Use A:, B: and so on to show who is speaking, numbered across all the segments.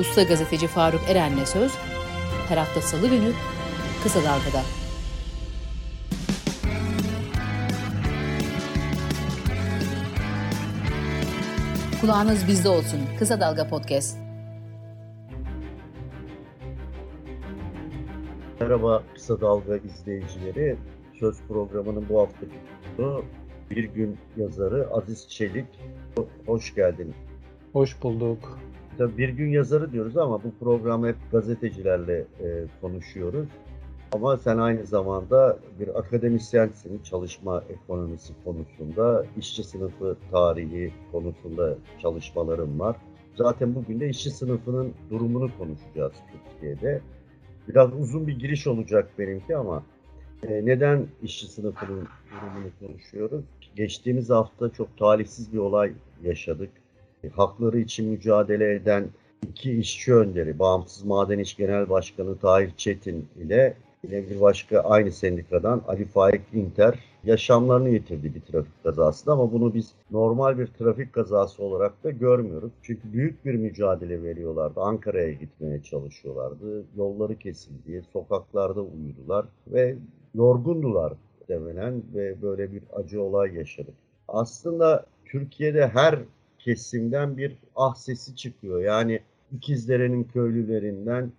A: Usta gazeteci Faruk Eren'le söz her hafta salı günü Kısa Dalga'da. Kulağınız bizde olsun. Kısa Dalga Podcast.
B: Merhaba Kısa Dalga izleyicileri. Söz programının bu haftaki konusu bir gün yazarı Aziz Çelik. Hoş geldin.
C: Hoş bulduk.
B: Tabii bir gün yazarı diyoruz ama bu program hep gazetecilerle e, konuşuyoruz. Ama sen aynı zamanda bir akademisyensin çalışma ekonomisi konusunda, işçi sınıfı tarihi konusunda çalışmalarım var. Zaten bugün de işçi sınıfının durumunu konuşacağız Türkiye'de. Biraz uzun bir giriş olacak benimki ama e, neden işçi sınıfının durumunu konuşuyoruz? Geçtiğimiz hafta çok talihsiz bir olay yaşadık. E, hakları için mücadele eden iki işçi önderi, Bağımsız Maden İş Genel Başkanı Tahir Çetin ile yine bir başka aynı sendikadan Ali Faik İnter yaşamlarını yitirdi bir trafik kazasında ama bunu biz normal bir trafik kazası olarak da görmüyoruz. Çünkü büyük bir mücadele veriyorlardı. Ankara'ya gitmeye çalışıyorlardı. Yolları kesildi, sokaklarda uyudular ve yorgundular demelen ve böyle bir acı olay yaşadık. Aslında Türkiye'de her kesimden bir ah sesi çıkıyor. Yani İkizdere'nin köylülerinden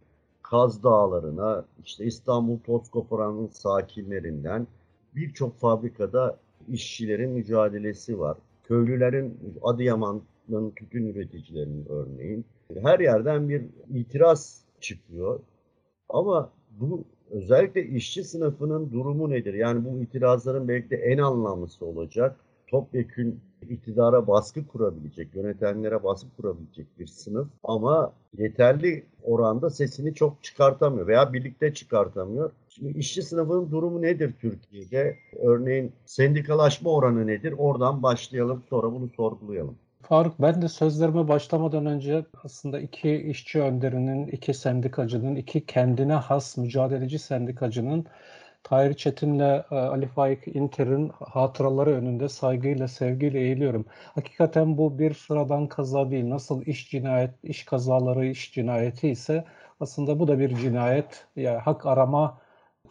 B: Kaz Dağları'na, işte İstanbul Tozkoparan'ın sakinlerinden birçok fabrikada işçilerin mücadelesi var. Köylülerin, Adıyaman'ın tütün üreticilerinin örneğin. Her yerden bir itiraz çıkıyor. Ama bu özellikle işçi sınıfının durumu nedir? Yani bu itirazların belki de en anlamlısı olacak. Topyekün iktidara baskı kurabilecek, yönetenlere baskı kurabilecek bir sınıf ama yeterli oranda sesini çok çıkartamıyor veya birlikte çıkartamıyor. Şimdi işçi sınıfının durumu nedir Türkiye'de? Örneğin sendikalaşma oranı nedir? Oradan başlayalım sonra bunu sorgulayalım.
C: Faruk ben de sözlerime başlamadan önce aslında iki işçi önderinin, iki sendikacının, iki kendine has mücadeleci sendikacının Tahir Çetin'le e, Ali Faik İnter'in hatıraları önünde saygıyla, sevgiyle eğiliyorum. Hakikaten bu bir sıradan kaza değil. Nasıl iş cinayet, iş kazaları iş cinayeti ise aslında bu da bir cinayet. Yani hak arama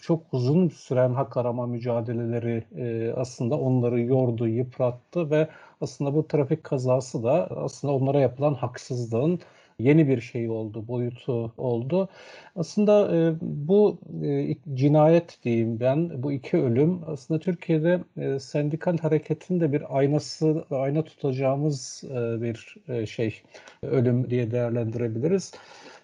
C: çok uzun süren hak arama mücadeleleri e, aslında onları yordu, yıprattı ve aslında bu trafik kazası da aslında onlara yapılan haksızlığın yeni bir şey oldu, boyutu oldu. Aslında e, bu e, cinayet diyeyim ben, bu iki ölüm aslında Türkiye'de e, sendikal hareketin de bir aynası, ayna tutacağımız e, bir e, şey, ölüm diye değerlendirebiliriz.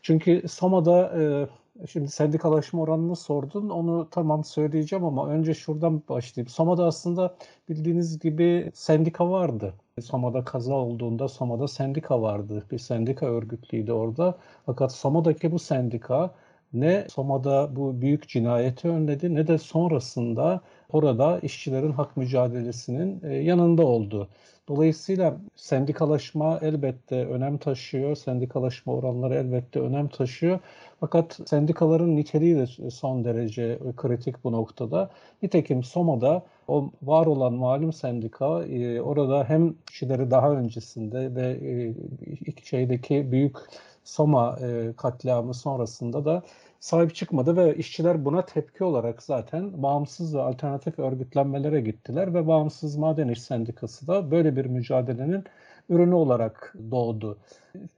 C: Çünkü Soma'da e, Şimdi sendikalaşma oranını sordun. Onu tamam söyleyeceğim ama önce şuradan başlayayım. Soma'da aslında bildiğiniz gibi sendika vardı. Soma'da kaza olduğunda Soma'da sendika vardı. Bir sendika örgütlüydü orada. Fakat Soma'daki bu sendika ne Soma'da bu büyük cinayeti önledi ne de sonrasında orada işçilerin hak mücadelesinin e, yanında oldu. Dolayısıyla sendikalaşma elbette önem taşıyor. Sendikalaşma oranları elbette önem taşıyor. Fakat sendikaların niteliği de son derece kritik bu noktada. Nitekim Soma'da o var olan malum sendika e, orada hem kişileri daha öncesinde ve e, şeydeki büyük Soma e, katliamı sonrasında da sahip çıkmadı ve işçiler buna tepki olarak zaten bağımsız ve alternatif örgütlenmelere gittiler ve Bağımsız Maden İş Sendikası da böyle bir mücadelenin ürünü olarak doğdu.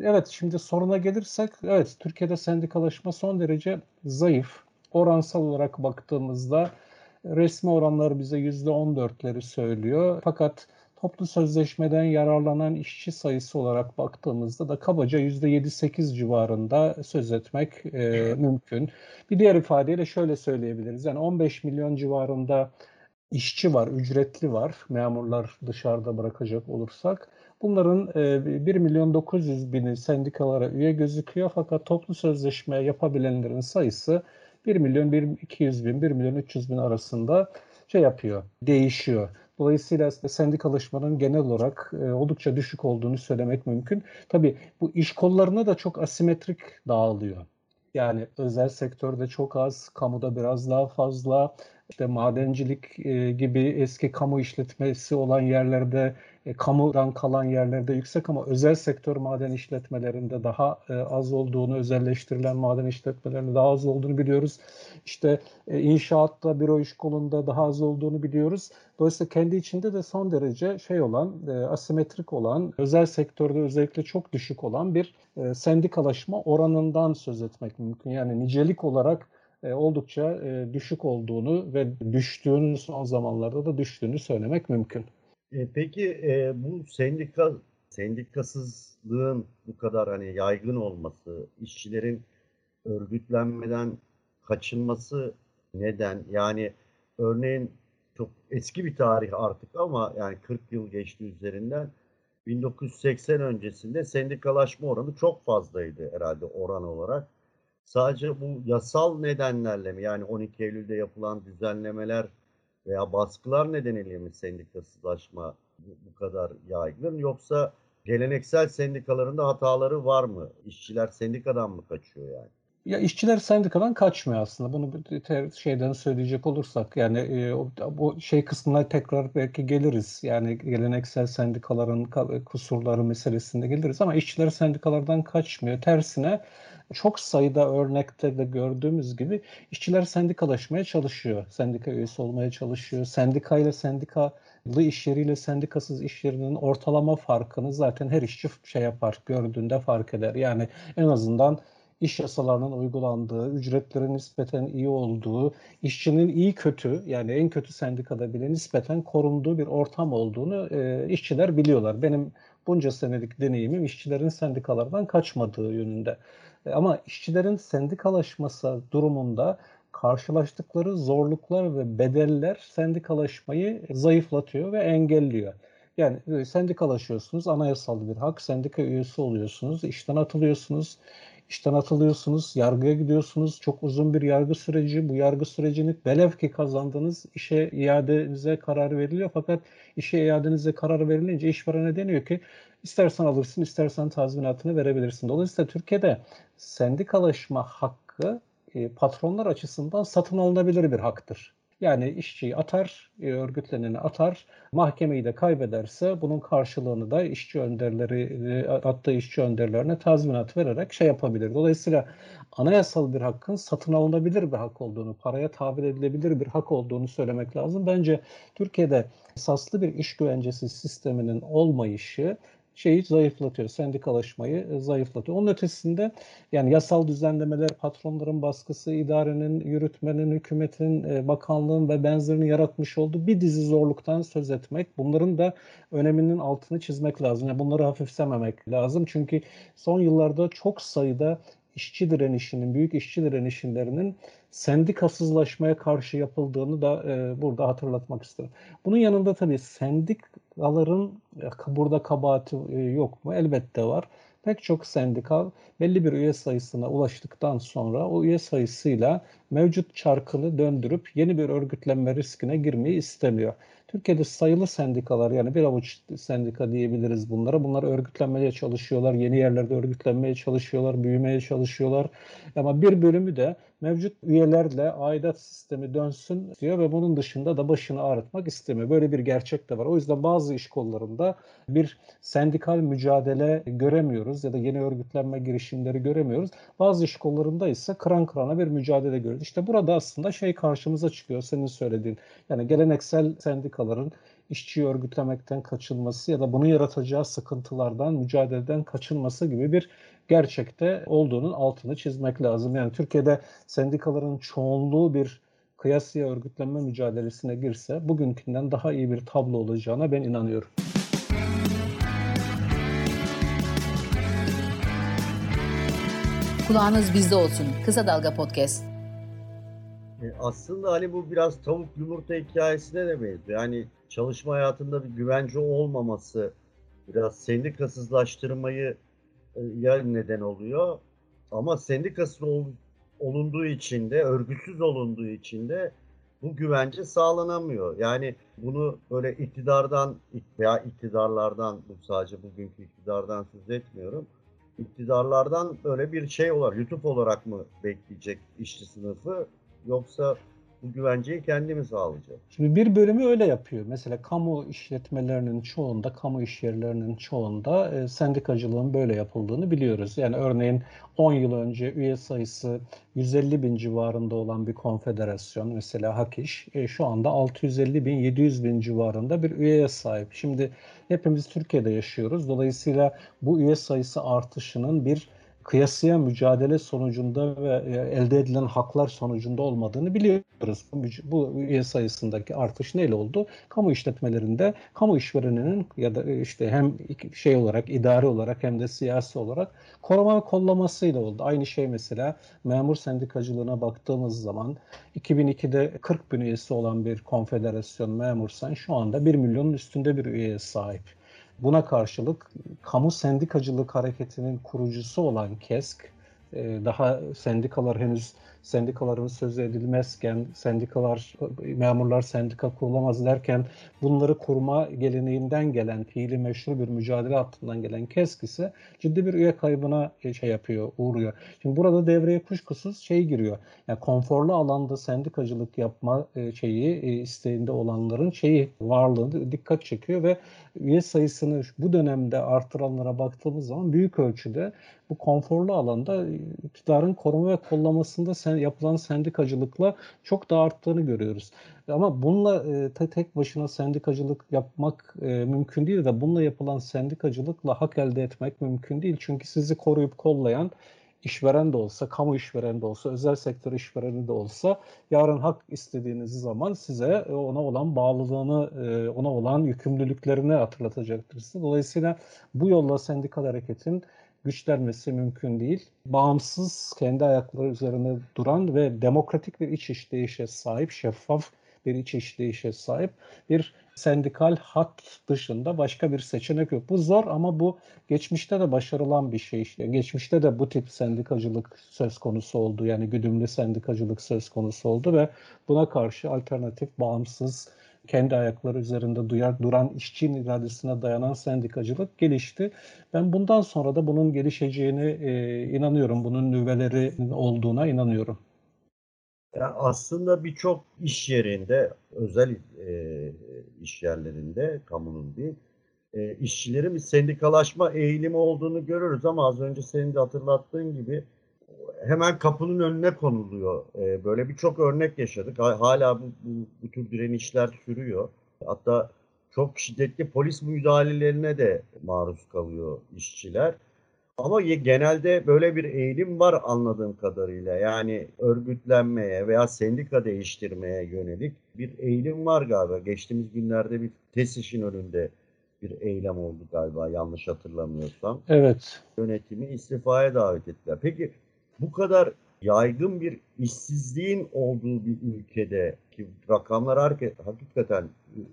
C: Evet şimdi soruna gelirsek evet Türkiye'de sendikalaşma son derece zayıf. Oransal olarak baktığımızda resmi oranlar bize %14'leri söylüyor. Fakat toplu sözleşmeden yararlanan işçi sayısı olarak baktığımızda da kabaca %7-8 civarında söz etmek e, mümkün. Bir diğer ifadeyle şöyle söyleyebiliriz. Yani 15 milyon civarında işçi var, ücretli var. Memurlar dışarıda bırakacak olursak. Bunların e, 1 milyon 900 bini sendikalara üye gözüküyor. Fakat toplu sözleşme yapabilenlerin sayısı 1 milyon 1 200 bin, 1 milyon 300 bin arasında şey yapıyor, değişiyor. Dolayısıyla sendikalaşmanın genel olarak e, oldukça düşük olduğunu söylemek mümkün. Tabii bu iş kollarına da çok asimetrik dağılıyor. Yani özel sektörde çok az, kamuda biraz daha fazla, işte madencilik e, gibi eski kamu işletmesi olan yerlerde e, kamudan kalan yerlerde yüksek ama özel sektör maden işletmelerinde daha e, az olduğunu, özelleştirilen maden işletmelerinde daha az olduğunu biliyoruz. İşte e, inşaatta, büro iş kolunda daha az olduğunu biliyoruz. Dolayısıyla kendi içinde de son derece şey olan, e, asimetrik olan, özel sektörde özellikle çok düşük olan bir e, sendikalaşma oranından söz etmek mümkün. Yani nicelik olarak e, oldukça e, düşük olduğunu ve düştüğünü son zamanlarda da düştüğünü söylemek mümkün.
B: E, peki e, bu sendika sendikasızlığın bu kadar hani yaygın olması, işçilerin örgütlenmeden kaçınması neden? Yani örneğin çok eski bir tarih artık ama yani 40 yıl geçti üzerinden. 1980 öncesinde sendikalaşma oranı çok fazlaydı herhalde oran olarak. Sadece bu yasal nedenlerle mi yani 12 Eylül'de yapılan düzenlemeler veya baskılar nedeniyle mi sendikasızlaşma bu, kadar yaygın yoksa geleneksel sendikaların da hataları var mı? İşçiler sendikadan mı kaçıyor yani?
C: Ya işçiler sendikadan kaçmıyor aslında. Bunu bir şeyden söyleyecek olursak yani e, bu şey kısmına tekrar belki geliriz. Yani geleneksel sendikaların kusurları meselesinde geliriz ama işçiler sendikalardan kaçmıyor. Tersine çok sayıda örnekte de gördüğümüz gibi işçiler sendikalaşmaya çalışıyor. Sendika üyesi olmaya çalışıyor. Sendika ile sendikalı iş yeriyle sendikasız iş yerinin ortalama farkını zaten her işçi şey yapar, gördüğünde fark eder. Yani en azından iş yasalarının uygulandığı, ücretlerin nispeten iyi olduğu, işçinin iyi kötü yani en kötü sendikada bile nispeten korunduğu bir ortam olduğunu e, işçiler biliyorlar. Benim bunca senelik deneyimim işçilerin sendikalardan kaçmadığı yönünde. E, ama işçilerin sendikalaşması durumunda karşılaştıkları zorluklar ve bedeller sendikalaşmayı zayıflatıyor ve engelliyor. Yani e, sendikalaşıyorsunuz, anayasal bir hak, sendika üyesi oluyorsunuz, işten atılıyorsunuz, işten atılıyorsunuz, yargıya gidiyorsunuz. Çok uzun bir yargı süreci. Bu yargı sürecini velev ki kazandınız, işe iadenize karar veriliyor. Fakat işe iadenize karar verilince işverene deniyor ki istersen alırsın, istersen tazminatını verebilirsin. Dolayısıyla Türkiye'de sendikalaşma hakkı e, patronlar açısından satın alınabilir bir haktır. Yani işçiyi atar, e, örgütleneni atar, mahkemeyi de kaybederse bunun karşılığını da işçi önderleri, e, attığı işçi önderlerine tazminat vererek şey yapabilir. Dolayısıyla anayasal bir hakkın satın alınabilir bir hak olduğunu, paraya tabir edilebilir bir hak olduğunu söylemek lazım. Bence Türkiye'de esaslı bir iş güvencesi sisteminin olmayışı şeyi zayıflatıyor, sendikalaşmayı e, zayıflatıyor. Onun ötesinde yani yasal düzenlemeler, patronların baskısı, idarenin, yürütmenin, hükümetin, e, bakanlığın ve benzerini yaratmış olduğu bir dizi zorluktan söz etmek. Bunların da öneminin altını çizmek lazım. Yani bunları hafifsememek lazım. Çünkü son yıllarda çok sayıda işçi direnişinin, büyük işçi direnişlerinin sendikasızlaşmaya karşı yapıldığını da e, burada hatırlatmak isterim. Bunun yanında tabii sendikaların e, burada kabahati e, yok mu? Elbette var. Pek çok sendikal belli bir üye sayısına ulaştıktan sonra o üye sayısıyla mevcut çarkını döndürüp yeni bir örgütlenme riskine girmeyi istemiyor. Türkiye'de sayılı sendikalar yani bir avuç sendika diyebiliriz bunlara. Bunlar örgütlenmeye çalışıyorlar, yeni yerlerde örgütlenmeye çalışıyorlar, büyümeye çalışıyorlar. Ama bir bölümü de mevcut üyelerle aidat sistemi dönsün diyor ve bunun dışında da başını ağrıtmak istemiyor. Böyle bir gerçek de var. O yüzden bazı iş kollarında bir sendikal mücadele göremiyoruz ya da yeni örgütlenme girişimleri göremiyoruz. Bazı iş kollarında ise kıran kırana bir mücadele görüyoruz. İşte burada aslında şey karşımıza çıkıyor senin söylediğin. Yani geleneksel sendikaların işçi örgütlemekten kaçınması ya da bunu yaratacağı sıkıntılardan, mücadeleden kaçınması gibi bir gerçekte olduğunun altını çizmek lazım. Yani Türkiye'de sendikaların çoğunluğu bir kıyasıya örgütlenme mücadelesine girse bugünkünden daha iyi bir tablo olacağına ben inanıyorum.
A: Kulağınız bizde olsun. Kısa Dalga Podcast.
B: E, aslında hani bu biraz tavuk yumurta hikayesine de benziyor. Yani çalışma hayatında bir güvence olmaması biraz sendikasızlaştırmayı ya neden oluyor. Ama sendikasız ol, olunduğu için de, örgütsüz olunduğu için de bu güvence sağlanamıyor. Yani bunu böyle iktidardan veya iktidarlardan, bu sadece bugünkü iktidardan söz etmiyorum. İktidarlardan böyle bir şey olarak, YouTube olarak mı bekleyecek işçi sınıfı? Yoksa Bu güvenceyi kendimiz sağlayacağız.
C: Şimdi bir bölümü öyle yapıyor. Mesela kamu işletmelerinin çoğunda, kamu işyerlerinin çoğunda e, sendikacılığın böyle yapıldığını biliyoruz. Yani örneğin 10 yıl önce üye sayısı 150 bin civarında olan bir konfederasyon mesela HAKİŞ e, şu anda 650 bin 700 bin civarında bir üyeye sahip. Şimdi hepimiz Türkiye'de yaşıyoruz. Dolayısıyla bu üye sayısı artışının bir kıyasıya mücadele sonucunda ve e, elde edilen haklar sonucunda olmadığını biliyoruz. Bu üye sayısındaki artış neyle oldu? Kamu işletmelerinde kamu işvereninin ya da e, işte hem şey olarak idari olarak hem de siyasi olarak koruma ve kollamasıyla oldu. Aynı şey mesela memur sendikacılığına baktığımız zaman 2002'de 40 bin üyesi olan bir konfederasyon memursan şu anda 1 milyonun üstünde bir üyeye sahip. Buna karşılık kamu sendikacılık hareketinin kurucusu olan KESK, e, daha sendikalar henüz sendikaların sözü edilmezken, sendikalar, memurlar sendika kurulamaz derken bunları kurma geleneğinden gelen, fiili meşru bir mücadele hattından gelen KESK ise ciddi bir üye kaybına e, şey yapıyor, uğruyor. Şimdi burada devreye kuşkusuz şey giriyor. Yani konforlu alanda sendikacılık yapma e, şeyi isteğinde olanların şeyi varlığını dikkat çekiyor ve üye sayısını bu dönemde artıranlara baktığımız zaman büyük ölçüde bu konforlu alanda iktidarın koruma ve kollamasında sen, yapılan sendikacılıkla çok da arttığını görüyoruz. Ama bununla e, tek başına sendikacılık yapmak e, mümkün değil de bununla yapılan sendikacılıkla hak elde etmek mümkün değil. Çünkü sizi koruyup kollayan işveren de olsa, kamu işveren de olsa, özel sektör işvereni de olsa yarın hak istediğiniz zaman size ona olan bağlılığını, e, ona olan yükümlülüklerini hatırlatacaktır. Dolayısıyla bu yolla sendikal hareketin güçlenmesi mümkün değil. Bağımsız, kendi ayakları üzerine duran ve demokratik bir iç işleyişe sahip, şeffaf bir iç işleyişe sahip bir sendikal hak dışında başka bir seçenek yok. Bu zor ama bu geçmişte de başarılan bir şey. İşte. Geçmişte de bu tip sendikacılık söz konusu oldu. Yani güdümlü sendikacılık söz konusu oldu ve buna karşı alternatif, bağımsız, kendi ayakları üzerinde duyar, duran işçinin iradesine dayanan sendikacılık gelişti. Ben bundan sonra da bunun gelişeceğini e, inanıyorum. Bunun nüveleri olduğuna inanıyorum.
B: Yani aslında birçok iş yerinde, özel e, iş yerlerinde, kamunun değil, e, işçilerin bir sendikalaşma eğilimi olduğunu görürüz ama az önce senin de hatırlattığın gibi hemen kapının önüne konuluyor. E, böyle birçok örnek yaşadık. Hala bu, bu, bu tür direnişler sürüyor. Hatta çok şiddetli polis müdahalelerine de maruz kalıyor işçiler. Ama genelde böyle bir eğilim var anladığım kadarıyla. Yani örgütlenmeye veya sendika değiştirmeye yönelik bir eğilim var galiba. Geçtiğimiz günlerde bir TESİŞ'in önünde bir eylem oldu galiba yanlış hatırlamıyorsam.
C: Evet.
B: Yönetimi istifaya davet ettiler. Peki bu kadar yaygın bir işsizliğin olduğu bir ülkede ki rakamlar hakikaten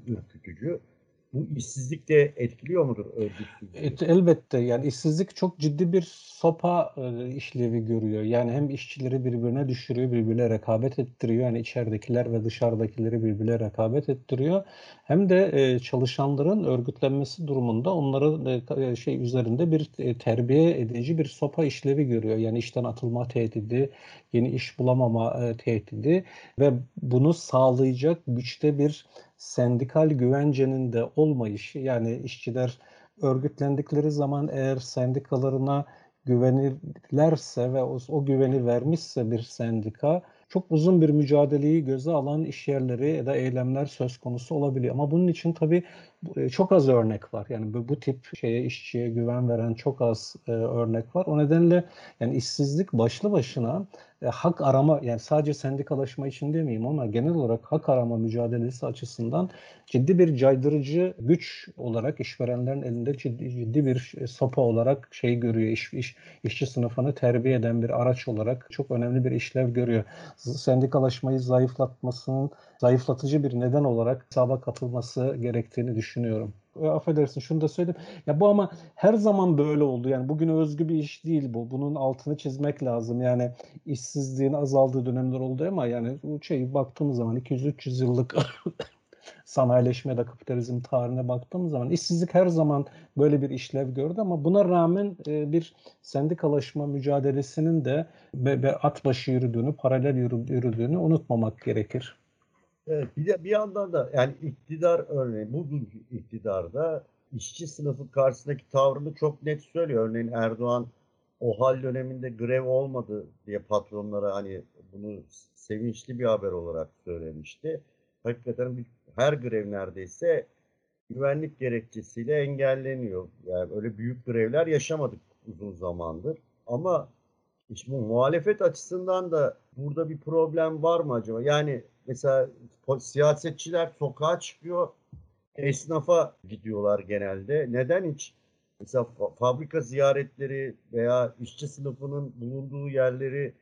B: ürkütücü bu işsizlik de etkiliyor mudur örgütsüzlüğü?
C: elbette yani işsizlik çok ciddi bir sopa e, işlevi görüyor. Yani hem işçileri birbirine düşürüyor, birbirine rekabet ettiriyor. Yani içeridekiler ve dışarıdakileri birbirine rekabet ettiriyor. Hem de e, çalışanların örgütlenmesi durumunda onları e, şey üzerinde bir e, terbiye edici bir sopa işlevi görüyor. Yani işten atılma tehdidi, yeni iş bulamama e, tehdidi ve bunu sağlayacak güçte bir sendikal güvencenin de olmayışı yani işçiler örgütlendikleri zaman eğer sendikalarına güvenirlerse ve o, o güveni vermişse bir sendika çok uzun bir mücadeleyi göze alan iş yerleri ya da eylemler söz konusu olabiliyor. Ama bunun için tabii e, çok az örnek var. Yani bu, bu tip şeye işçiye güven veren çok az e, örnek var. O nedenle yani işsizlik başlı başına e, hak arama yani sadece sendikalaşma için demeyeyim ama genel olarak hak arama mücadelesi açısından ciddi bir caydırıcı güç olarak işverenlerin elinde ciddi, ciddi bir sopa olarak şey görüyor. İş, iş, işçi sınıfını terbiye eden bir araç olarak çok önemli bir işlev görüyor. Sendikalaşmayı zayıflatmasının zayıflatıcı bir neden olarak hesaba katılması gerektiğini düşünüyorum. E, affedersin şunu da söyleyeyim. Ya bu ama her zaman böyle oldu. Yani bugün özgü bir iş değil bu. Bunun altını çizmek lazım. Yani işsizliğin azaldığı dönemler oldu ama yani bu şey baktığımız zaman 200-300 yıllık sanayileşme ya da kapitalizm tarihine baktığımız zaman işsizlik her zaman böyle bir işlev gördü ama buna rağmen e, bir sendikalaşma mücadelesinin de ve, ve at başı yürüdüğünü, paralel yürüdüğünü unutmamak gerekir.
B: Evet, bir de bir yandan da yani iktidar örneğin bugünkü iktidarda işçi sınıfı karşısındaki tavrını çok net söylüyor. Örneğin Erdoğan o hal döneminde grev olmadı diye patronlara hani bunu sevinçli bir haber olarak söylemişti. Hakikaten her grev neredeyse güvenlik gerekçesiyle engelleniyor. Yani öyle büyük grevler yaşamadık uzun zamandır. Ama bu muhalefet açısından da burada bir problem var mı acaba? Yani mesela siyasetçiler sokağa çıkıyor, esnafa gidiyorlar genelde. Neden hiç mesela fabrika ziyaretleri veya işçi sınıfının bulunduğu yerleri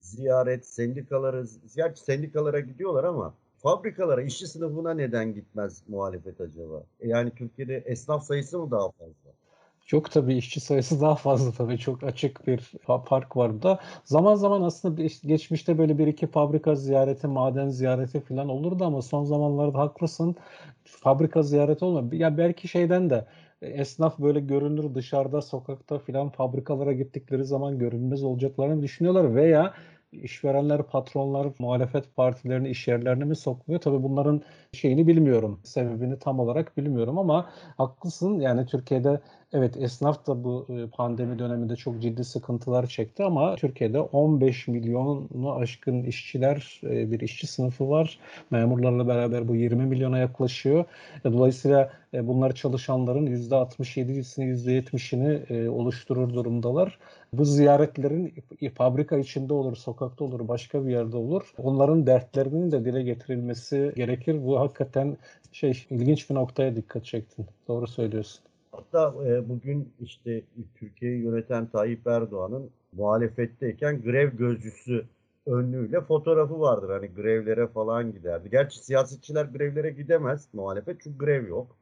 B: ziyaret, sendikaları, ziyaret sendikalara gidiyorlar ama fabrikalara, işçi sınıfına neden gitmez muhalefet acaba? E yani Türkiye'de esnaf sayısı mı daha fazla?
C: Çok tabii işçi sayısı daha fazla tabii çok açık bir fark var da. Zaman zaman aslında geçmişte böyle bir iki fabrika ziyareti, maden ziyareti falan olurdu ama son zamanlarda haklısın. Fabrika ziyareti olmuyor. Ya belki şeyden de esnaf böyle görünür dışarıda sokakta filan fabrikalara gittikleri zaman görünmez olacaklarını düşünüyorlar veya işverenler, patronlar, muhalefet partilerini iş yerlerine mi sokmuyor? Tabii bunların şeyini bilmiyorum. Sebebini tam olarak bilmiyorum ama haklısın. Yani Türkiye'de Evet esnaf da bu e, pandemi döneminde çok ciddi sıkıntılar çekti ama Türkiye'de 15 milyonu aşkın işçiler e, bir işçi sınıfı var. Memurlarla beraber bu 20 milyona yaklaşıyor. E, dolayısıyla bunlar çalışanların %67'sini %70'ini oluşturur durumdalar. Bu ziyaretlerin fabrika içinde olur, sokakta olur, başka bir yerde olur. Onların dertlerinin de dile getirilmesi gerekir. Bu hakikaten şey ilginç bir noktaya dikkat çektin. Doğru söylüyorsun.
B: Hatta e, bugün işte Türkiye'yi yöneten Tayyip Erdoğan'ın muhalefetteyken grev gözcüsü önlüğüyle fotoğrafı vardır. Hani grevlere falan giderdi. Gerçi siyasetçiler grevlere gidemez muhalefet çünkü grev yok.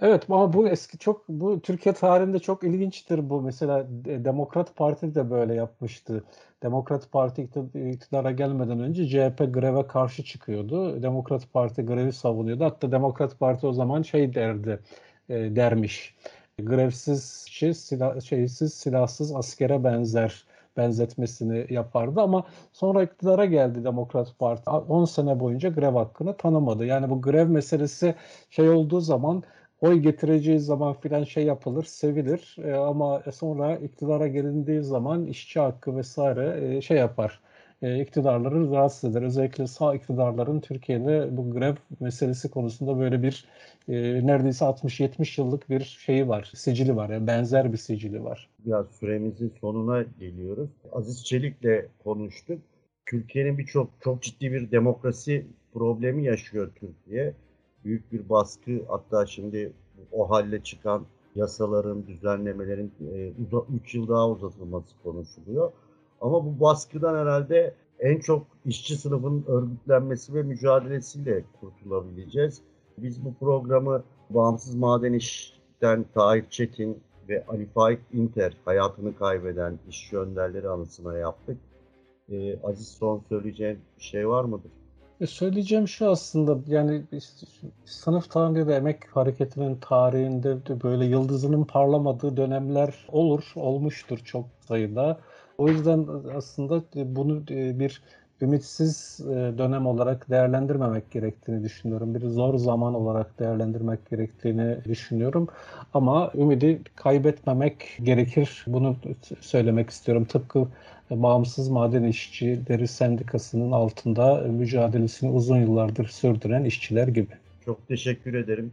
C: Evet ama bu eski çok bu Türkiye tarihinde çok ilginçtir bu. Mesela Demokrat Parti de böyle yapmıştı. Demokrat Parti iktidara gelmeden önce CHP greve karşı çıkıyordu. Demokrat Parti grevi savunuyordu. Hatta Demokrat Parti o zaman şey derdi e, dermiş. Grevsiz, şey, silah, şeysiz, silahsız askere benzer benzetmesini yapardı ama sonra iktidara geldi Demokrat Parti. 10 sene boyunca grev hakkını tanımadı. Yani bu grev meselesi şey olduğu zaman oy getireceği zaman filan şey yapılır, sevilir e, ama sonra iktidara gelindiği zaman işçi hakkı vesaire e, şey yapar e, iktidarları rahatsız eder. Özellikle sağ iktidarların Türkiye'de bu grev meselesi konusunda böyle bir e, neredeyse 60-70 yıllık bir şeyi var, sicili var. Yani benzer bir sicili var.
B: Biraz süremizin sonuna geliyoruz. Aziz Çelik'le konuştuk. Türkiye'nin birçok çok ciddi bir demokrasi problemi yaşıyor Türkiye. Büyük bir baskı hatta şimdi o halle çıkan yasaların, düzenlemelerin 3 e, yıl daha uzatılması konuşuluyor. Ama bu baskıdan herhalde en çok işçi sınıfının örgütlenmesi ve mücadelesiyle kurtulabileceğiz. Biz bu programı Bağımsız Maden İş'ten Tahir Çetin ve Ali Faik İnter hayatını kaybeden işçi önderleri anısına yaptık. Ee, Aziz son söyleyeceğin bir şey var mıdır?
C: E söyleyeceğim şu aslında yani sınıf tarihinde ve emek hareketinin tarihinde de böyle yıldızının parlamadığı dönemler olur, olmuştur çok sayıda. O yüzden aslında bunu e, bir ümitsiz e, dönem olarak değerlendirmemek gerektiğini düşünüyorum. Bir zor zaman olarak değerlendirmek gerektiğini düşünüyorum. Ama ümidi kaybetmemek gerekir. Bunu söylemek istiyorum. Tıpkı Bağımsız Maden İşçileri Sendikası'nın altında mücadelesini uzun yıllardır sürdüren işçiler gibi.
B: Çok teşekkür ederim.